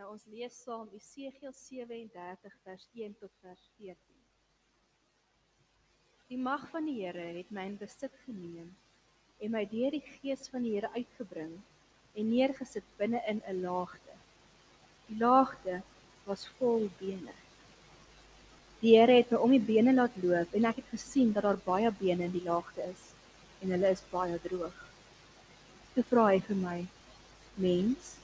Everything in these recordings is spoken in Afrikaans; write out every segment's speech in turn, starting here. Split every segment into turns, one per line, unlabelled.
Nou ons lees saam Esegiel 37 vers 1 tot vers 14. Die mag van die Here het my in besit geneem en my deur die gees van die Here uitgebring en neergesit binne in 'n laagte. Die laagte was vol bene. Die Here het my om die bene laat loop en ek het gesien dat daar baie bene in die laagte is en hulle is baie droog. Toe vra hy vir my: "Mens,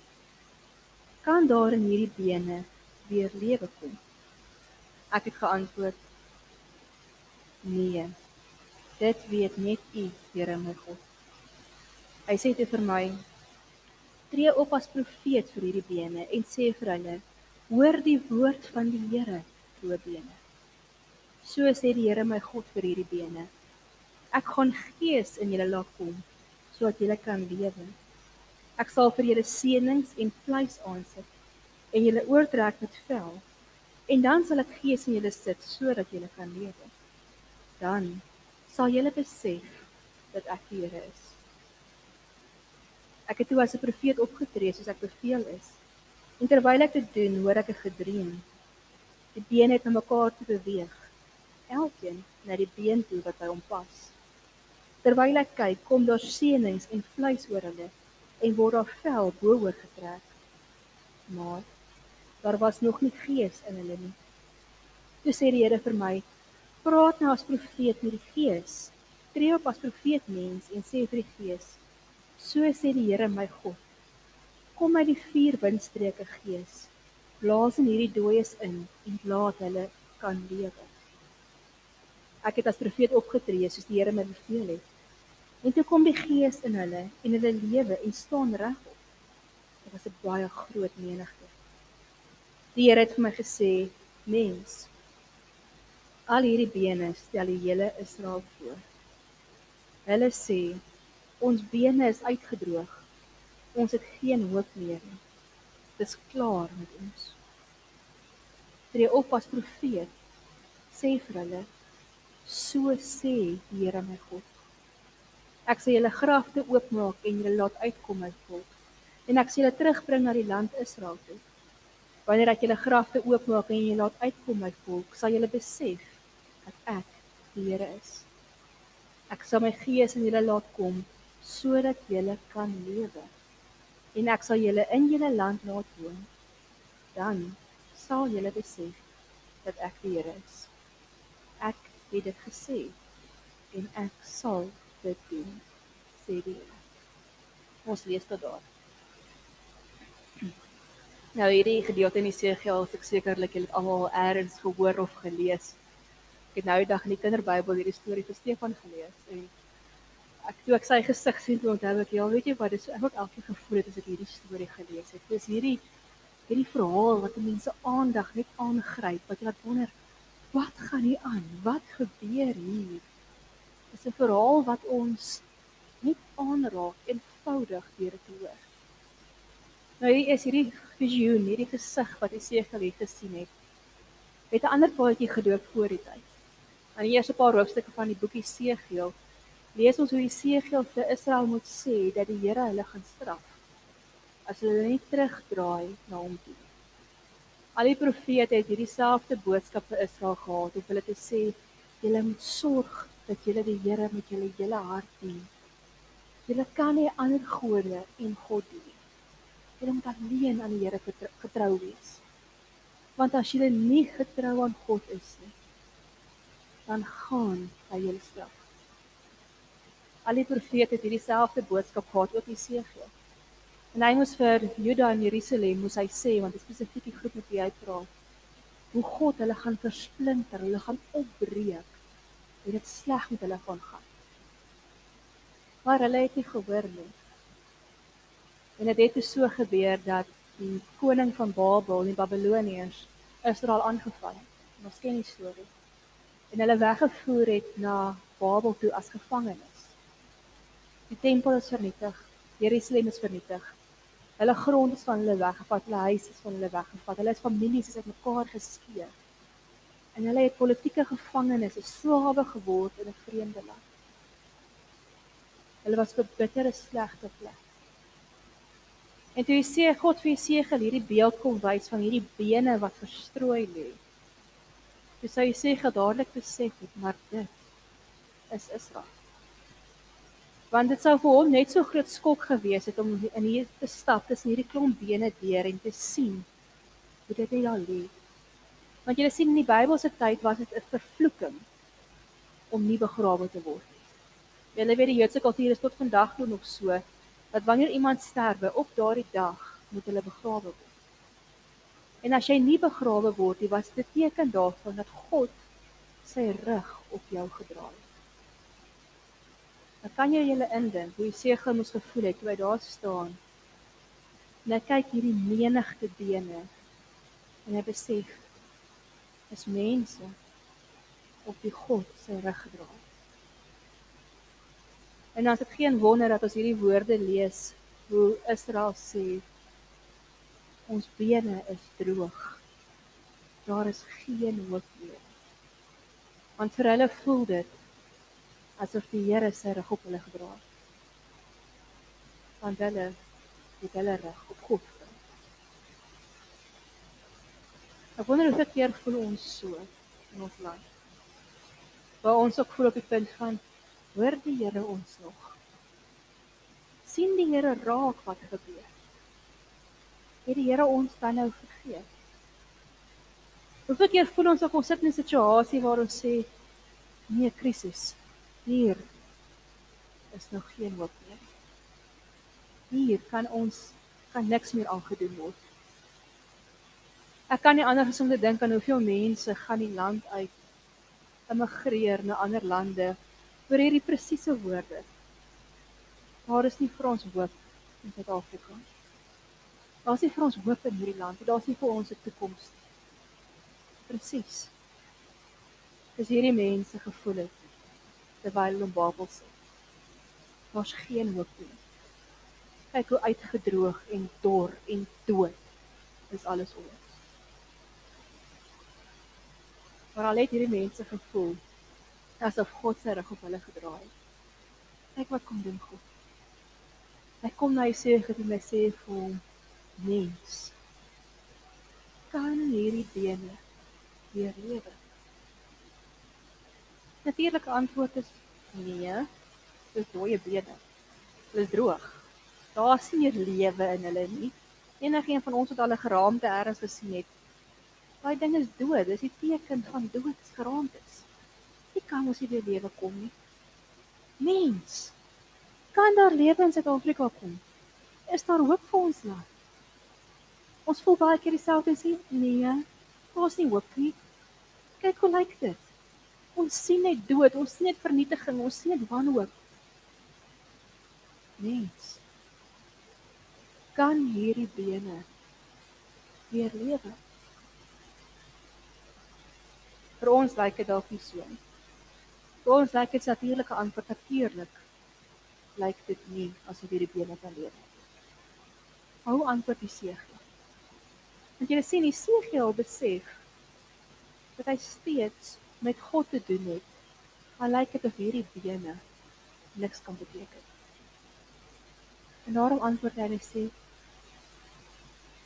kan daar in hierdie bene weer lewe kom?" Ek het geantwoord: "Nee. Dit weet net U, Here my God." Hy sê toe vir my: "Tree op as profeet vir hierdie bene en sê vir hulle: Hoor die woord van die Here, o bene. So sê die Here my God vir hierdie bene: Ek gaan gees in julle laat kom sodat julle kan lewe. Ek sal vir julle seënings en vleis aansit en julle oortrek met vel. En dan sal ek gees in julle sit sodat julle kan lewe. Dan sal julle besef dat ek die Here is. Ek het toe as 'n profeet opgetree soos ek beveel is. En terwyl ek dit doen, hoor ek 'n gedreun. Die bene het na mekaar toe beweeg. Elkeen na die been toe wat by hom pas. Terwyl ek kyk, kom daar seënings en vleis oor hulle en word daar vel bo-oor getrek. Maar daar was nog nie gees in hulle nie. Toe sê die Here vir my: "Praat nou as profeet met die gees. Tree op as profeet mens en sê vir die gees: So sê die Here my God: kom uit die vier windstreke gees. Blaas in hierdie dooies in en laat hulle kan lewe. Ek het as profeet opgetree soos die Here my beveel het. En toe kom die gees in hulle en hulle lewe en staan regop. Dit was 'n baie groot menigte. Die Here het vir my gesê: "Mens, al hierdie bene stel die hele Israel voor. Hulle sê: Ons bene is uitgedroog ons het geen hoop meer nie. Dis klaar met ons. Tree op as profeet. Sê vir hulle: So sê die Here my God. Ek sê julle grafte oopmaak en julle laat uitkom my volk. En ek sê julle terugbring na die land Israel toe. Wanneer ek julle grafte oopmaak en julle laat uitkom my volk, sal julle besef dat ek die Here is. Ek sal my gees in julle laat kom sodat julle kan lewe en ek sal julle in julle land laat woon. Dan sal julle besef dat ek die Here is. Ek het dit gesê en ek sal dit doen, sê die Here. Ons lees dit daar. Nou hierdie gedeelte in Jesegiel, ek sekerlik julle almal eers gehoor of gelees. Ek het nou die dag in die kinderbybel hierdie storie vir Stefan gelees en ek toe ek sy gesig sien toe onthou ek ja weet jy wat dis ek het elke gevoel het as ek hierdie storie gelees het dis hierdie hierdie verhaal wat mense aandag net aangryp wat jy laat wonder wat gaan hier aan wat gebeur hier dis 'n verhaal wat ons net aanraak eenvoudig deur te hoor. Nou hier is hierdie visioen hierdie gesig wat Esegiel het gesien het. Het 'n ander paadjie gedoop voor die tyd. Aan die eerste paar hoofstukke van die boekie Esegiel lees ons hoe Jesegiel vir Israel moet sê dat die Here hulle gaan straf as hulle nie terugdraai na hom toe. Al die profete het hierdie selfde boodskap vir Israel gehad om hulle te sê julle moet sorg dat julle die Here met julle hele hart dien. Julle kan nie ander gode en God dien. Julle moet alleen aan die Here getrou wees. Want as julle nie getrou aan God is nie, dan gaan hy julle straf. Al die profete het hierdie selfde boodskap gehad ook Jesegiel. En hy moes vir Juda en Jerusalem moes hy sê want spesifiek die groep met wie hy praat. Hoe God hulle gaan versplinter, hulle gaan opbreek. En dit sleg met hulle gaan gaan. Maar hulle het nie gehoor nie. En dit het, het so gebeur dat die koning van Babel, die Babiloniërs, Israel aangeval het. Ons ken die storie. En hulle weggevoer het na Babel toe as gevangenes. Die tempel is vernietig. Jerusalem is vernietig. Hulle grond is van hulle weggevat, hulle huis is van hulle weggevat. Hulle is families is uitmekaar geskeur. En hulle het politieke gevangenes, slawe geword in 'n vreemde land. Hulle was vir bittere slegte plek. En toe sê God vir Jesegiel hierdie beeld kom wys van hierdie bene wat verstrooi lê. Dis sê Jesegiel dadelik besef het, maar dit is Israel. Want dit sou vir hom net so groot skok gewees het om in hier te stap tussen hierdie klomp bene deur en te sien hoe dit daar lê. Want jy sien in die Bybelse tyd was dit 'n vervloeking om nie begrawe te word nie. Julle weet die Joodse kultuur is tot vandag toe nog so dat wanneer iemand sterwe op daardie dag moet hulle begrawe word. En as jy nie begrawe word nie, was dit teken daarvan dat God sy rug op jou gedra het. Dan kan jy julle indink hoe Segel moes gevoel het toe hy daar staan. En hy kyk hierdie menigte bene en hy besef is mense op die God sy rug gedra het. En dan is dit geen wonder dat ons hierdie woorde lees hoe Israel sê ons bene is droog. Daar is geen hoop meer. Want vir hulle voel dit asof die Here sy rug op hulle gedra het. Want hulle het hulle rug op God. Ek wonder dit keer voel ons so in ons land. Waar ons ook voel op die punt van Hoor die Here ons nog? sien die Here raak wat gebeur? Het die Here ons dan nou vergeet? Hoeveel keer voel ons of ons sit in 'n situasie waar ons sê nee, krisis. Hier is nog geen hoop meer. Hier kan ons kan niks meer aangedoen word. Ek kan nie anders om te dink aan hoeveel mense gaan die land uit immigreer na ander lande vir hierdie presiese woorde. Daar is nie vir ons hoop in Suid-Afrika. Daar is nie vir ons hoop in hierdie land. Daar is nie vir ons 'n toekoms. Presies. Dis hierdie mense gevoel het terwyl hulle in Babel sit. Daar's geen hoop nie. Kyk hoe uitgedroog en dor en dood is alles om ons. Maar al het hierdie mense gevoel asof God sy rug op hulle gedraai het. Kyk wat kom doen God. Hy kom na Jesaja en hy sê vir hom: "Mens, kan hierdie bene weer lewe?" Natuurlike antwoord is nee. Dis dooie bene. Hulle is droog. Daar's nie lewe in hulle nie. Enigeen van ons wat al 'n geraamte ergens gesien het, daai ding is dood. Dis die teken van dood, geraamte kan ons nie weer lewe kom nie. Mens, kan daar lewe in Suid-Afrika kom? Is daar hoop vir ons land? Ons voel baie keer dieselfde sê, nee, daar's nie hoop nie. Kyk hoe lyk dit. Ons sien net dood, ons sien net vernietiging, ons sien net wanhoop. Mens, kan hierdie bene weer lewe? Vir ons lyk dit dalk nie so nie. Vir ons lyk dit natuurlike antwoord natuurlik. Lyk dit nie asof hierdie bene kan leef nie. Hou antwoord die seëgel. Want jy sien die seëgel besef dat hy steeds met God te doen het. Al lyk dit of hierdie bene niks kan beteken. En daarom antwoord hy en sê: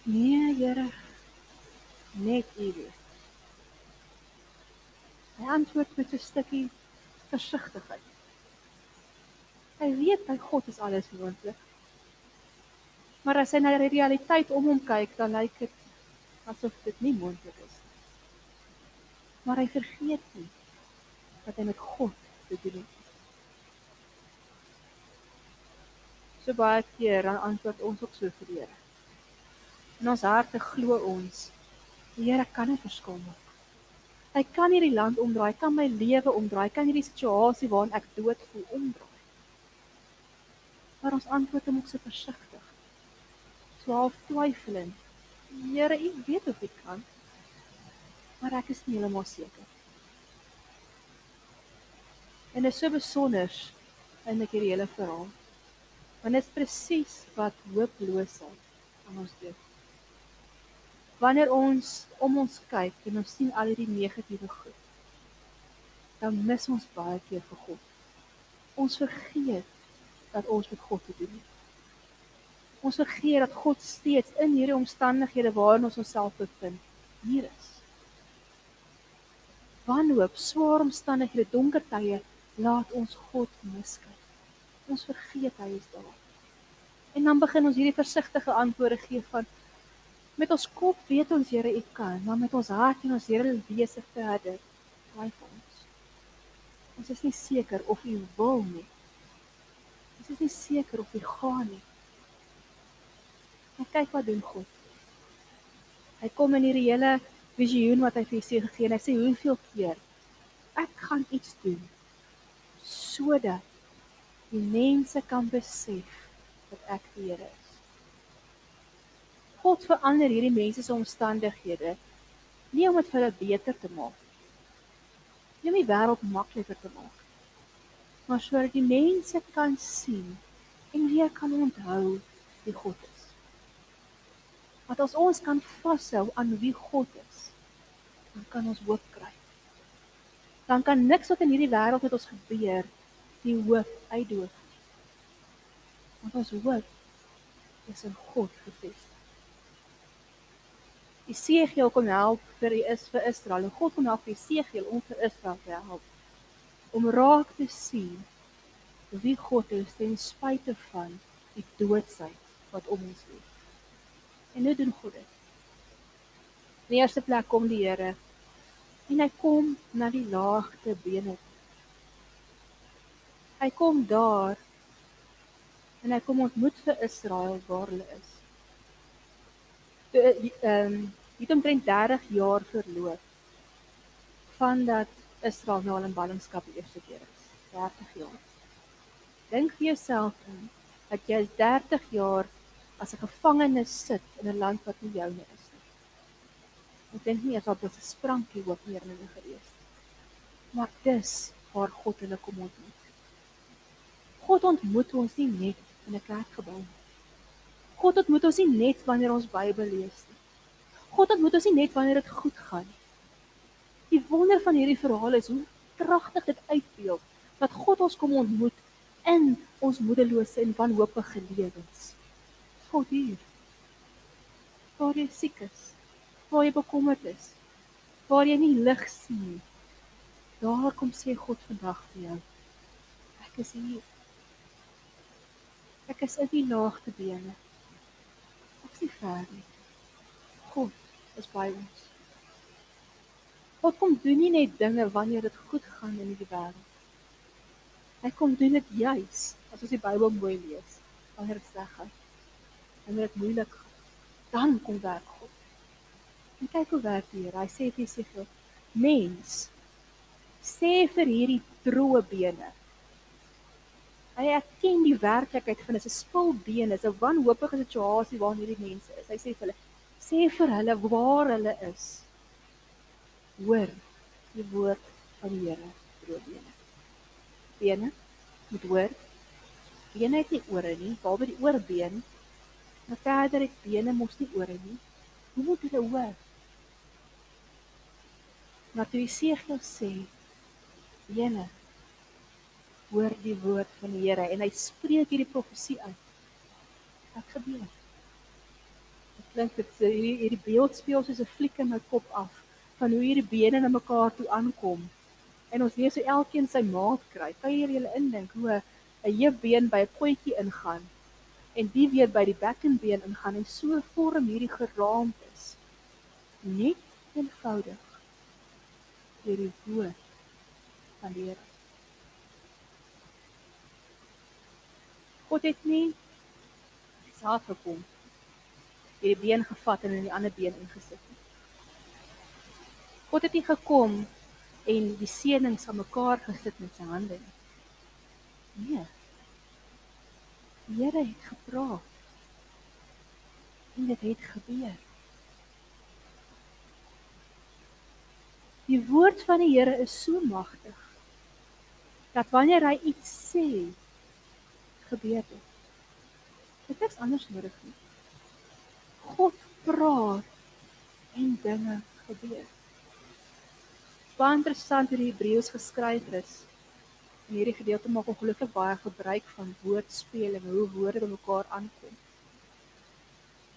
"Nee, Here, net U." Hy antwoord met 'n stukkie versigtigheid. Hy weet by God is alles moontlik. Maar as hy na die realiteit om hom kyk, dan lyk dit asof dit nie moontlik is nie. Maar hy vergeet nie dat hy met God te doen het. So baie keer dan antwoord ons ook so vir die Here. In ons harte glo ons die Here kan 'n verskil maak. Hy kan hierdie land omdraai, kan my lewe omdraai, kan hierdie situasie waarin ek dood voel omdraai. Maar ons antwoord hom ook so versigtig. So half twyfelend. Here, U weet of ek kan. Maar ek is nie heeltemal seker. En dit is so besonder in ek hierdie hele verhaal. Want dit is presies wat hooploosheid aan ons doen wanneer ons om ons kyk en ons sien al hierdie negatiewe goed dan mis ons baie keer vir God ons vergeet dat ons met God te doen het Ons vergeet dat God steeds in hierdie omstandighede waarin ons onsself bevind, hier is. Wanhoop, swaar omstandighede, donker tye laat ons God miskyk. Ons vergeet hy is daar. En dan begin ons hierdie versigtige antwoorde gee van met ons kop weet ons Here U kan, maar met ons hart en ons Here wese verder. Twyfel ons. Ons is nie seker of U wil nie. Ons is nie seker of U gaan nie. En kyk wat doen God. Hy kom in hierdie hele visioen wat hy vir Jesaja gegee het. Hy sê hoeveel keer ek gaan iets doen sodat die mense kan besef dat ek die Here is. God verander hierdie mense se omstandighede nie om dit vir hulle beter te maak nie om die wêreld makliker te maak maar sodat die mense kan sien en weer kan onthou wie God is. Want as ons kan vashou aan wie God is, dan kan ons hoop kry. Dan kan niks wat in hierdie wêreld met ons gebeur die hoop uitdoof nie. Want ons hoop is in God gefestig. Esegiel kom help vir die is vir Israel. En God kom help vir Esegiel om vir Israel te help om raak te sien wie God is ten spyte van die doodsheid wat om ons lê. En nou doen God dit. In die eerste plek kom die Here en hy kom na die laagte bene. Hy kom daar en hy kom ontmoet vir Israel waar hulle is. Ehm um, het omtrent 30 jaar verloop vandat Israel nou al in ballingskap die eerste keer is. 30 jaar. Dink vir jouself in dat jy 30 jaar as 'n gevangene sit in 'n land wat nie joune is nie. Ek dink nie asof dit 'n sprankie hoop meer in hulle gewees het. Maar dis waar God hulle kom ontmoet. God ontmoet ons nie net in 'n kerkgebou nie. God ontmoet ons nie net wanneer ons Bybel lees nie. God ontmoet ons nie net wanneer dit goed gaan nie. Die wonder van hierdie verhaal is hoe kragtig dit uitbeeld dat God ons kom ontmoet in ons moedelose en wanhoopige lewens. God hier. Waar jy siek is, waar jy bekommerd is, waar jy nie lig sien nie. Daar kom sê God vandag vir jou. Ek is hier. Ek is in die laagte bene. Ek is nie ver nie. Is by ons. God kom doen nie net dinge wanneer dit goed gaan in die wêreld. Hy kom doen dit juis as ons die Bybel mooi lees wanneer dit sleg gaan en dit moeilik dan kom werk God. En kyk hoe werk Here. Hy sê vir Jesaja: "Mens, sê vir hierdie droë bene." Hy erken die werklikheid van 'n spulbeen, is 'n wanhoopige situasie waarin hierdie mense is. Hy sê vir hulle: "Sê vir hulle waar hulle is. Hoor die woord van die Here, droë bene." Moet hoor. Bene het nie ore nie, behalwe die oorbeen Maar verder het bene mos nie ore nie. Hoe moet hulle hoor? Jesegiel sê, "Bene, hoor die woord van die Here" en hy spreek hierdie profesie uit. Wat gebeur? Dit klink dit hierdie hierdie beeld speel soos 'n fliek in my kop af van hoe hierdie bene na mekaar toe aankom. En ons lees hoe elkeen sy maat kry. Kan jy julle indink hoe 'n heupbeen by 'n potjie ingaan en die weer by die bekkenbeen ingaan en so vorm hierdie geraamtes net eenvoudig deur die woord van die Here. God het nie self gekom hierdie been gevat en in die ander been ingesit nie. God het nie gekom en die seënings aan mekaar gesit met sy hande nie. Nee. Die Here het gepraat. En dit het gebeur. Die woord van die Here is so magtig dat wanneer hy iets sê, gebeur dit. Dit is anders nodig nie. God praat en dinge gebeur. Baie interessant hoe die Hebreëus geskryf is in hierdie gedeelte maak ongelukkig baie gebruik van woordspeling, hoe woorde by mekaar aankom.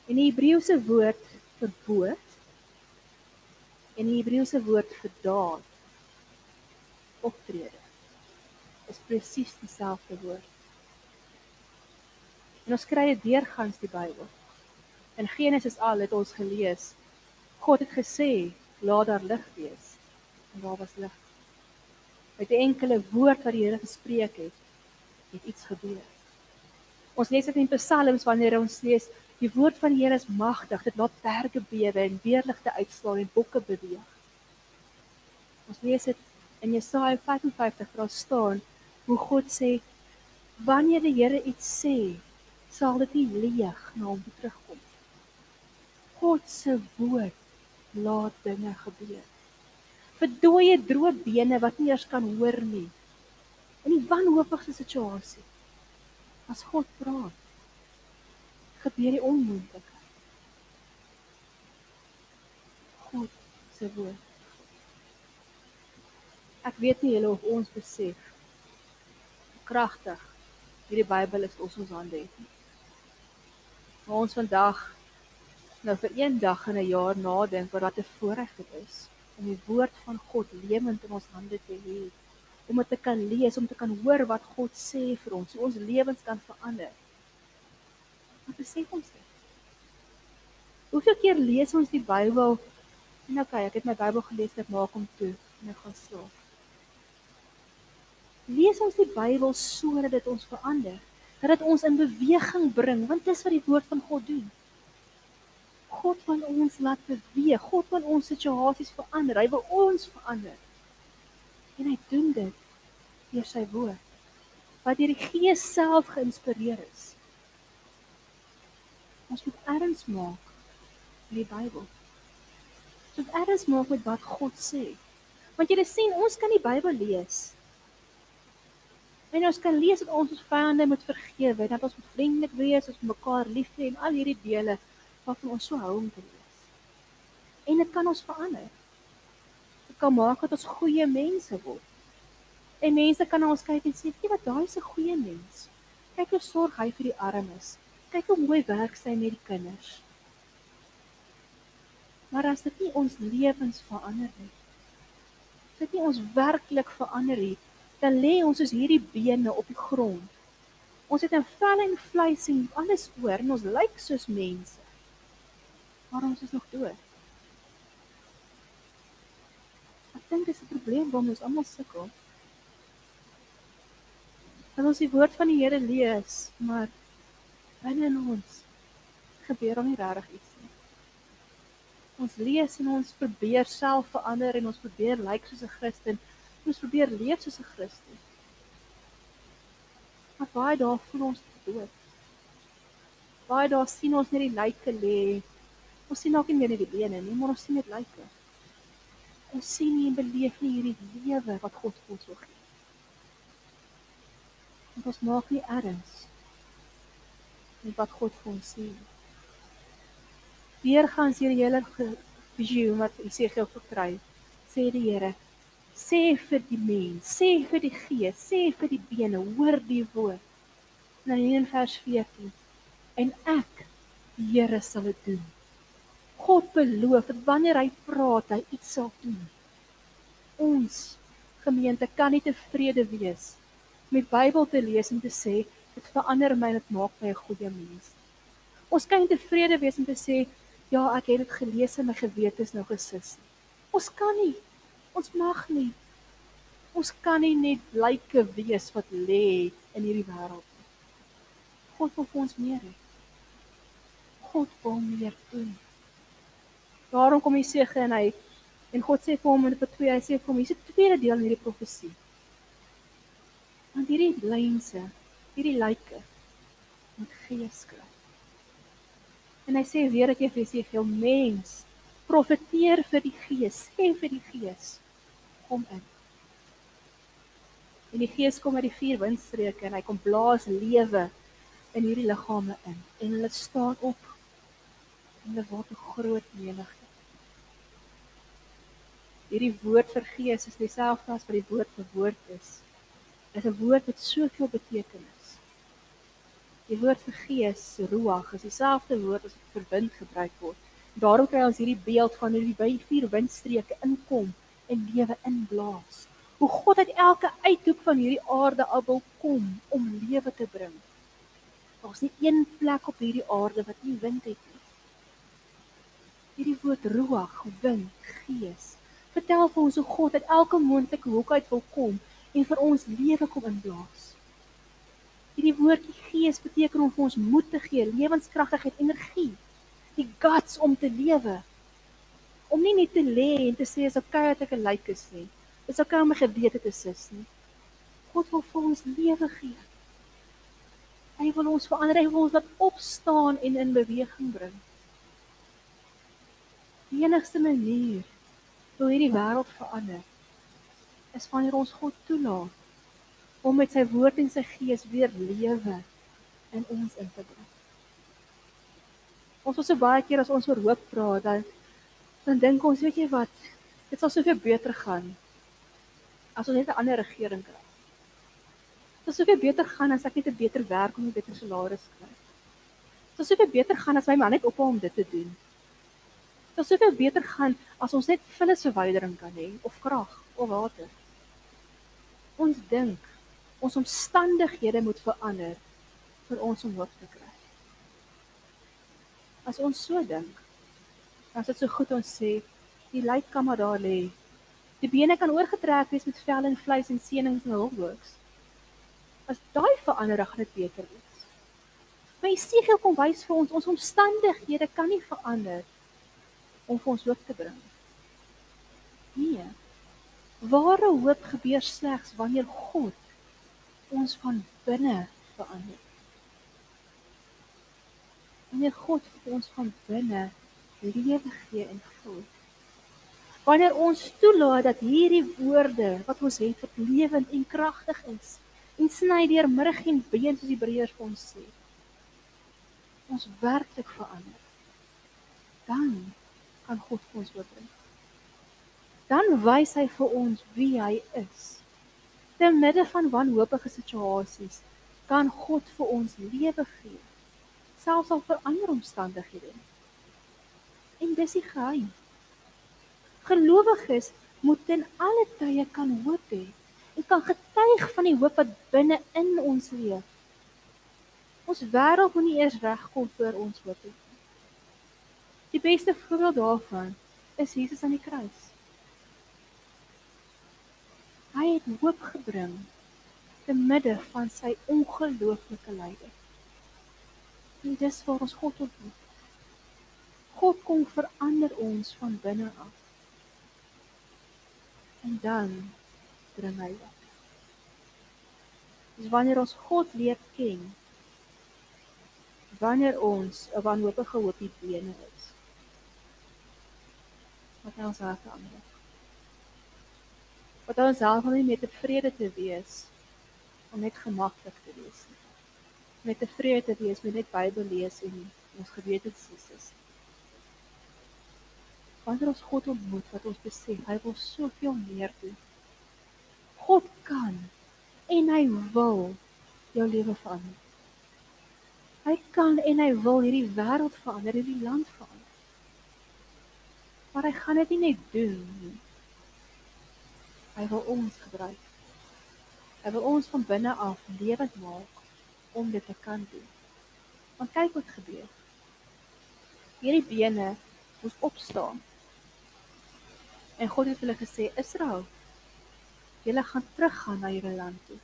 En die Hebreëse woord vir boot en die Hebreëse woord vir daad optrede is presies dieselfde woord. En ons kry dit deurgangs die Bybel. In Genesis al het ons gelees God het gesê laat daar lig wees en daar was lig. Met 'n enkele woord wat die Here gespreek het, het iets gebeur. Ons lees dit in Psalms wanneer ons lees die woord van die Here is magtig, dit laat berge bewe en weerligte uitslaan en bokke beweeg. Ons lees dit in Jesaja 55 waar staan hoe God sê wanneer die Here iets sê, sal dit nie leeg na hom terugkom. God se woord laat dinge gebeur. Vir dooie droë bene wat nie eers kan hoor nie. In die wanhoopigste situasie. As God praat, gebeur die onmoontlike. God se woord. Ek weet nie julle of ons besef kragtig hierdie Bybel is ons ons hande het nie. Maar ons vandag nou vir een dag in 'n jaar nadink wat wat 'n voorreg dit is om die woord van God lewend in ons hande te hê om dit te kan lees, om te kan hoor wat God sê vir ons, ons lewens kan verander. Wat besef ons dit? Hoeveel keer lees ons die Bybel en okay, ek het my Bybel gelees net maak hom toe en ek gaan slaap. Lees ons die Bybel sodat dit ons verander, dat dit ons in beweging bring, want dis wat die woord van God doen. God wil ons laat beweeg. God wil ons situasies verander. Hy wil ons verander. En hy doen dit deur sy woord wat deur die Gees self geïnspireer is. Ons moet erns maak met die Bybel. Ons moet erns maak met wat God sê. Want jy sien, ons kan die Bybel lees. En ons kan lees dat ons ons vyande moet vergewe, dat ons moet vriendelik wees, ons mekaar lief hê en al hierdie dele waarvan ons so hou om te lees. En dit kan ons verander. Dit kan maak dat ons goeie mense word. En mense kan na ons kyk en sê, "Jy wat daai is 'n goeie mens. Kyk hoe sorg hy vir die armes. Kyk hoe mooi werk sy met die kinders." Maar as dit nie ons lewens verander nie, dit nie ons werklik verander nie, dan lê ons soos hierdie bene op die grond. Ons het 'n vel en vleis en alles oor en ons lyk soos mense maar ons is nog dood. Ek dink dis 'n probleem waarmee ons almal sukkel. Dat ons die woord van die Here lees, maar binne in ons gebeur hom nie regtig iets nie. Ons lees en ons probeer self verander en ons probeer lyk like soos 'n Christen. Ons probeer leef soos 'n Christen. Maar baie daar voel ons dood. Baie daar sien ons net die lyke lê Ons sien ook nie meer die bene nie, maar ons sien dit lyke. Ons sien nie beleef nie hierdie lewe wat God vir ons wil gee. En ons maak nie erns met wat God vir ons sê. Weergaans hier die hele visioen wat Jesegiel verkry, sê die Here, sê vir die mens, sê vir die gees, sê vir die bene, hoor die woord. Nou in vers 14. En ek, die Here sal dit doen. God beloof dat wanneer hy praat, hy iets sal doen. Ons gemeente kan nie tevrede wees met Bybel te lees en te sê dit verander my en dit maak my 'n goeie mens. Ons kan nie tevrede wees om te sê ja, ek het dit gelees en my gewete is nou gesis. Ons kan nie. Ons mag nie. Ons kan nie net lyke wees wat lê in hierdie wêreld nie. God wil vir ons meer hê. God wil meer doen. Daarom kom Jesege en hy en God sê vir hom in vers 2, hy sê hom, hier's 'n tweede deel in hierdie profesie. Want hierdie lynse, hierdie lyke moet gees kry. En hy sê weer dat jy vir Jesege mens profeteer vir die gees, sê vir die gees kom in. En die gees kom uit die vier windstreke en hy kom blaas lewe in hierdie liggame in en hulle staan op en hulle word 'n groot menigte hierdie woord vir gees is dieselfde as wat die woord vir woord is. Dit is 'n woord met soveel betekenis. Die woord vir gees, ruach, is dieselfde woord as vir wind gebruik word. Daarom kry ons hierdie beeld van hoe die vier windstreke inkom en lewe inblaas. Hoe God uit elke uithoek van hierdie aarde af wil kom om lewe te bring. Daar's nie een plek op hierdie aarde wat nie wind het nie. Hierdie woord ruach, wind, gees, vertel vir ons hoe God uit elke moontlike hoek uit wil kom en vir ons lewe kom inblaas. Hierdie woordjie gees beteken om vir ons moed te gee, lewenskragtigheid, energie, die guts om te lewe. Om nie net te lê en te sê as okay dat ek 'n lijk is nie. Dis okay om 'n gewete te sis nie. God wil vir ons lewe gee. Hy wil ons verander, hy wil ons laat opstaan en in beweging bring. Die enigste manier hoe hierdie wêreld verander is wanneer ons God toelaat om met sy woord en sy gees weer lewe in ons in te bring. Ons was so baie keer as ons oor hoop praat, dan dan dink ons, weet jy wat, dit sal soveel beter gaan as ons net 'n ander regering kry. Dit sal soveel beter gaan as ek net 'n beter werk om 'n beter salaris kry. Dit sal soveel beter gaan as my man net ophou om dit te doen. Dit sal soveel beter gaan as ons net vullisverwydering kan hê of krag of water. Ons dink ons omstandighede moet verander vir ons om hoop te kry. As ons so dink, dan is dit so goed ons sê die lyk kan maar daar lê. Die bene kan oorgetrek wees met vel en vleis en senings en hulpworks. As daai verander, gaan dit beter wees. Maar Jesegiel kom wys vir ons ons omstandighede kan nie verander om vir ons hoop te bring. Nee. Ware hoop gebeur slegs wanneer God ons van binne verander. Wanneer God ons van binne lewe gee en vul. Wanneer ons toelaat dat hierdie woorde wat ons het vir lewend en kragtig is en sny deur murg en been soos die Hebreërs ons sê. Ons werklik verander. Dan kan God vir ons oopbring. Dan wys hy vir ons wie hy is. Te midde van wanhoopige situasies kan God vir ons lewe gee, selfs al verander omstandighede. En dis die geheim. Gelowiges moet ten alle tye kan hoop hê en kan getuig van die hoop wat binne in ons leef. Ons wêreld moet nie eers regkom voor ons hoop het. Die beste voorbeeld daarvan is Jesus aan die kruis. Hy het hoop gebring te midde van sy ongelooflike lyding. En dis waar ons God ontmoet. God kom verander ons van binne af. En dan bring hy op. Dis wanneer ons God leer ken. Wanneer ons 'n wanhoopige hoopie bene is. Wat ons hart ander. Wat ons self nie met tevrede te wees om net gemaklik te wees nie. Met tevrede te wees met net Bybel lees en ons gewete te is. Wanneer ons God ontmoet wat ons besef, hy wil soveel meer doen. God kan en hy wil jou lewe verander. Hy kan en hy wil hierdie wêreld verander, hierdie land verander. Maar hy gaan dit nie net doen nie. Hy wil ons gebruik. Hy wil ons van binne af lewend maak om dit te kan doen. Want kyk wat gebeur. Hierdie bene moes opstaan. En God het hulle gesê, Israel, julle gaan teruggaan na julle land toe.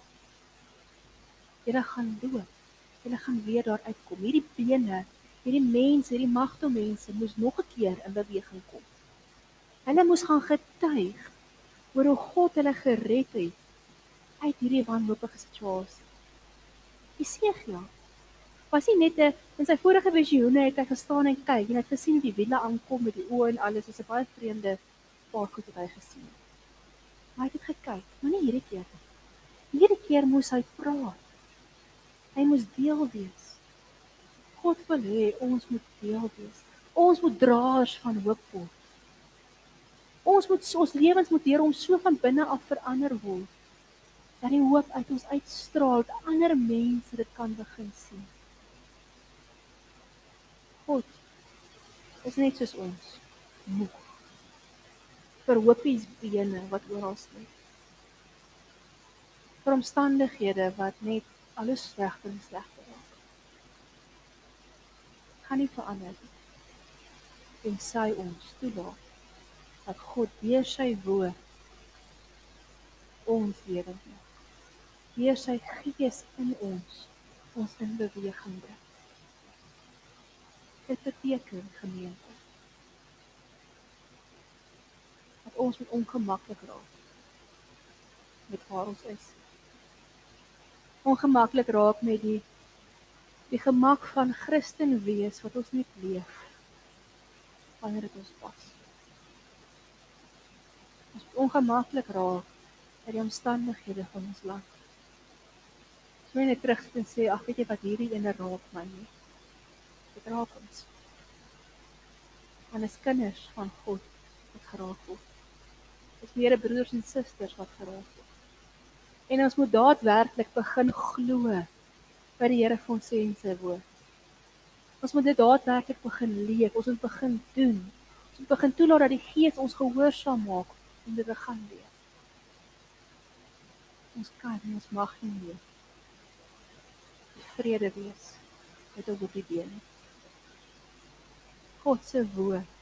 Julle gaan dood. Julle gaan weer daar uitkom. Hierdie bene, hierdie mense, hierdie magte mense moes nog 'n keer in beweging kom. Hulle moes gaan getuig oor hoe God hulle gered het uit hierdie wanhoopige situasie. Jesegiel was nie net 'n in sy vorige visioene het hy gestaan en kyk en hy het gesien hoe die wiele aankom met die oë en alles, dis 'n baie vreemde paar goed wat hy gesien het. Maar hy het gekyk, maar nie hierdie keer nie. Hierdie keer moes hy praat. Hy moes deel wees. God wil hê ons moet deel wees. Ons moet draers van hoop word. Ons moet ons lewens moet deur om so van binne af verander word dat die hoop uit ons uitstraal dat ander mense dit kan begin sien. God is net soos ons, moeg. Vir hoopies bene wat oral lê. Vir omstandighede wat net alles slegter en slegter raak. Kan nie verander nie. En sy ons toelaat dat God deur sy woord ons lewend maak. Deur sy gees in ons ons in beweging bring. Dit beteken gemeente dat ons met ongemaklik raak met waar ons is. Ongemaklik raak met die die gemak van Christen wees wat ons net leef wanneer dit ons pas. Ons ongemaklik raak met die omstandighede van ons land. Moet net terug en sê ag weet jy wat hierdie ene raak my nie. Dit raak ons. Want as kinders van God wat geraak word. Dis meer broers en susters wat geraak word. En ons moet daadwerklik begin glo wat die Here vir ons sê in sy woord. Ons moet dit daadwerklik begin leef, ons moet begin doen. Ons moet begin toelaat dat die Gees ons gehoorsaam maak om dit gaan leef. Ons kan en ons mag nie meer vrede wees met op die bene. God se woord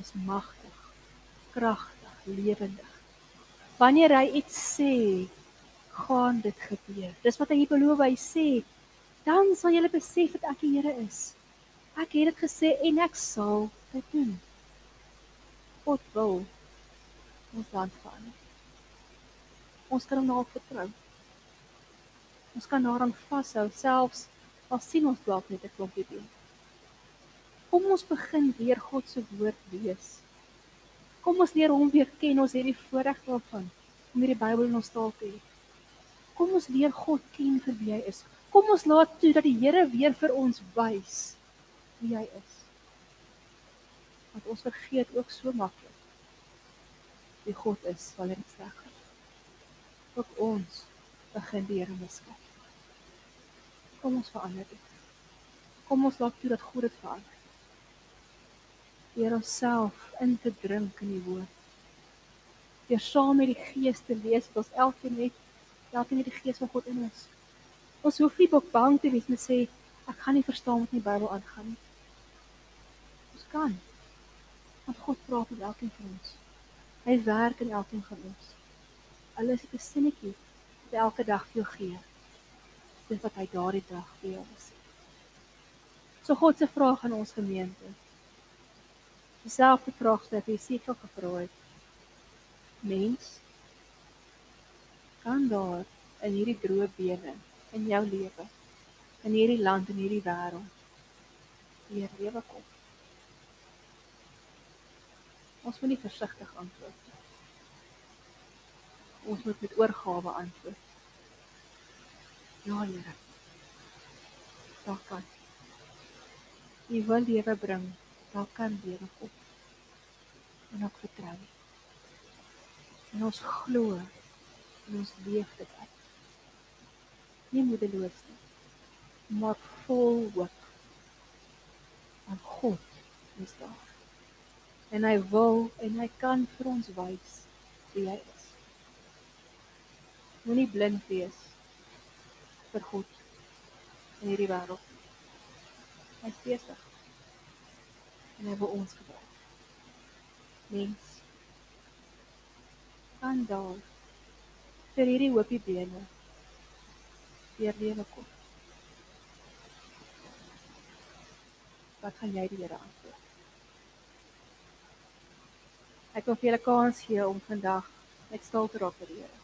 is magtig, kragtig, lewendig. Wanneer hy iets sê, gaan dit gebeur. Dis wat hy beloof hy sê, dan sal julle besef dat ek die Here is. Ek het dit gesê en ek sal dit doen. God wil ons land verander. Ons kan hom nou vertrou. Ons kan daaraan vashou selfs al sien ons dalk net 'n klompie been. Kom ons begin weer God se woord lees. Kom ons leer hom weer ken. Ons het die voorreg daarvan om hierdie Bybel in ons taal te hê. Kom ons leer God ken vir wie hy is. Kom ons laat toe dat die Here weer vir ons wys wie hy is. Want ons vergeet ook so maklik wie God is dit sleg gaan. Ook ons begin die Here misken. Kom ons verander dit. Kom ons laat toe dat God dit verander deur onsself in te drink in die woord. Deur saam met die Gees te lees wat ons elkeen het, elkeen het die Gees van God in ons. Ons hoef nie bang te wees om te sê ek gaan nie verstaan wat in die Bybel aangaan nie. Ons kan. Want God praat met elkeen van ons. Hy werk in elkeen van ons. Alles het 'n sinnetjie wat elke dag vir jou gee. Dis wat hy daardie dag vir jou sê. So God se vraag aan ons gemeente dieselfde vraag wat Jesegiel gevra het. Mens kan daar in hierdie droë bene in jou lewe in hierdie land en hierdie wêreld weer lewe kom. Ons moet nie versigtig antwoord nie. Ons moet met oorgawe antwoord. Ja, Here. Daar kan. U wil lewe bring daar kan lewe kom. En ek vertrou. En ons glo en ons leef dit uit. Nie moedeloos nie, maar vol hoop. Want God is daar. En hy wil en hy kan vir ons wys wie hy is. Moenie blind wees vir God in hierdie wêreld. Hy is besig en hy wil ons gebruik. Mens kan daar vir hierdie hoopie bene weer lewe kom. Wat gaan jy die Here antwoord? Ek wil vir julle kans gee om vandag net stil te raak vir die Here.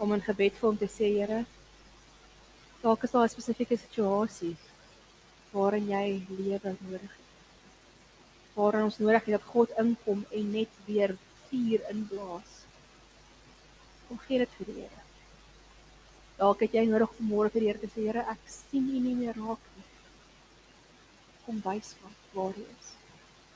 Om in gebed vir hom te sê, Here, dalk is daar 'n spesifieke situasie waarin jy lewe nodig het. Waarin ons nodig het dat God inkom en net weer vuur inblaas. Kom gee dit vir die Here. Dalk het jy nodig om môre vir die Here te sê, Here, ek sien U nie meer raak nie. Kom wys wat waar U is.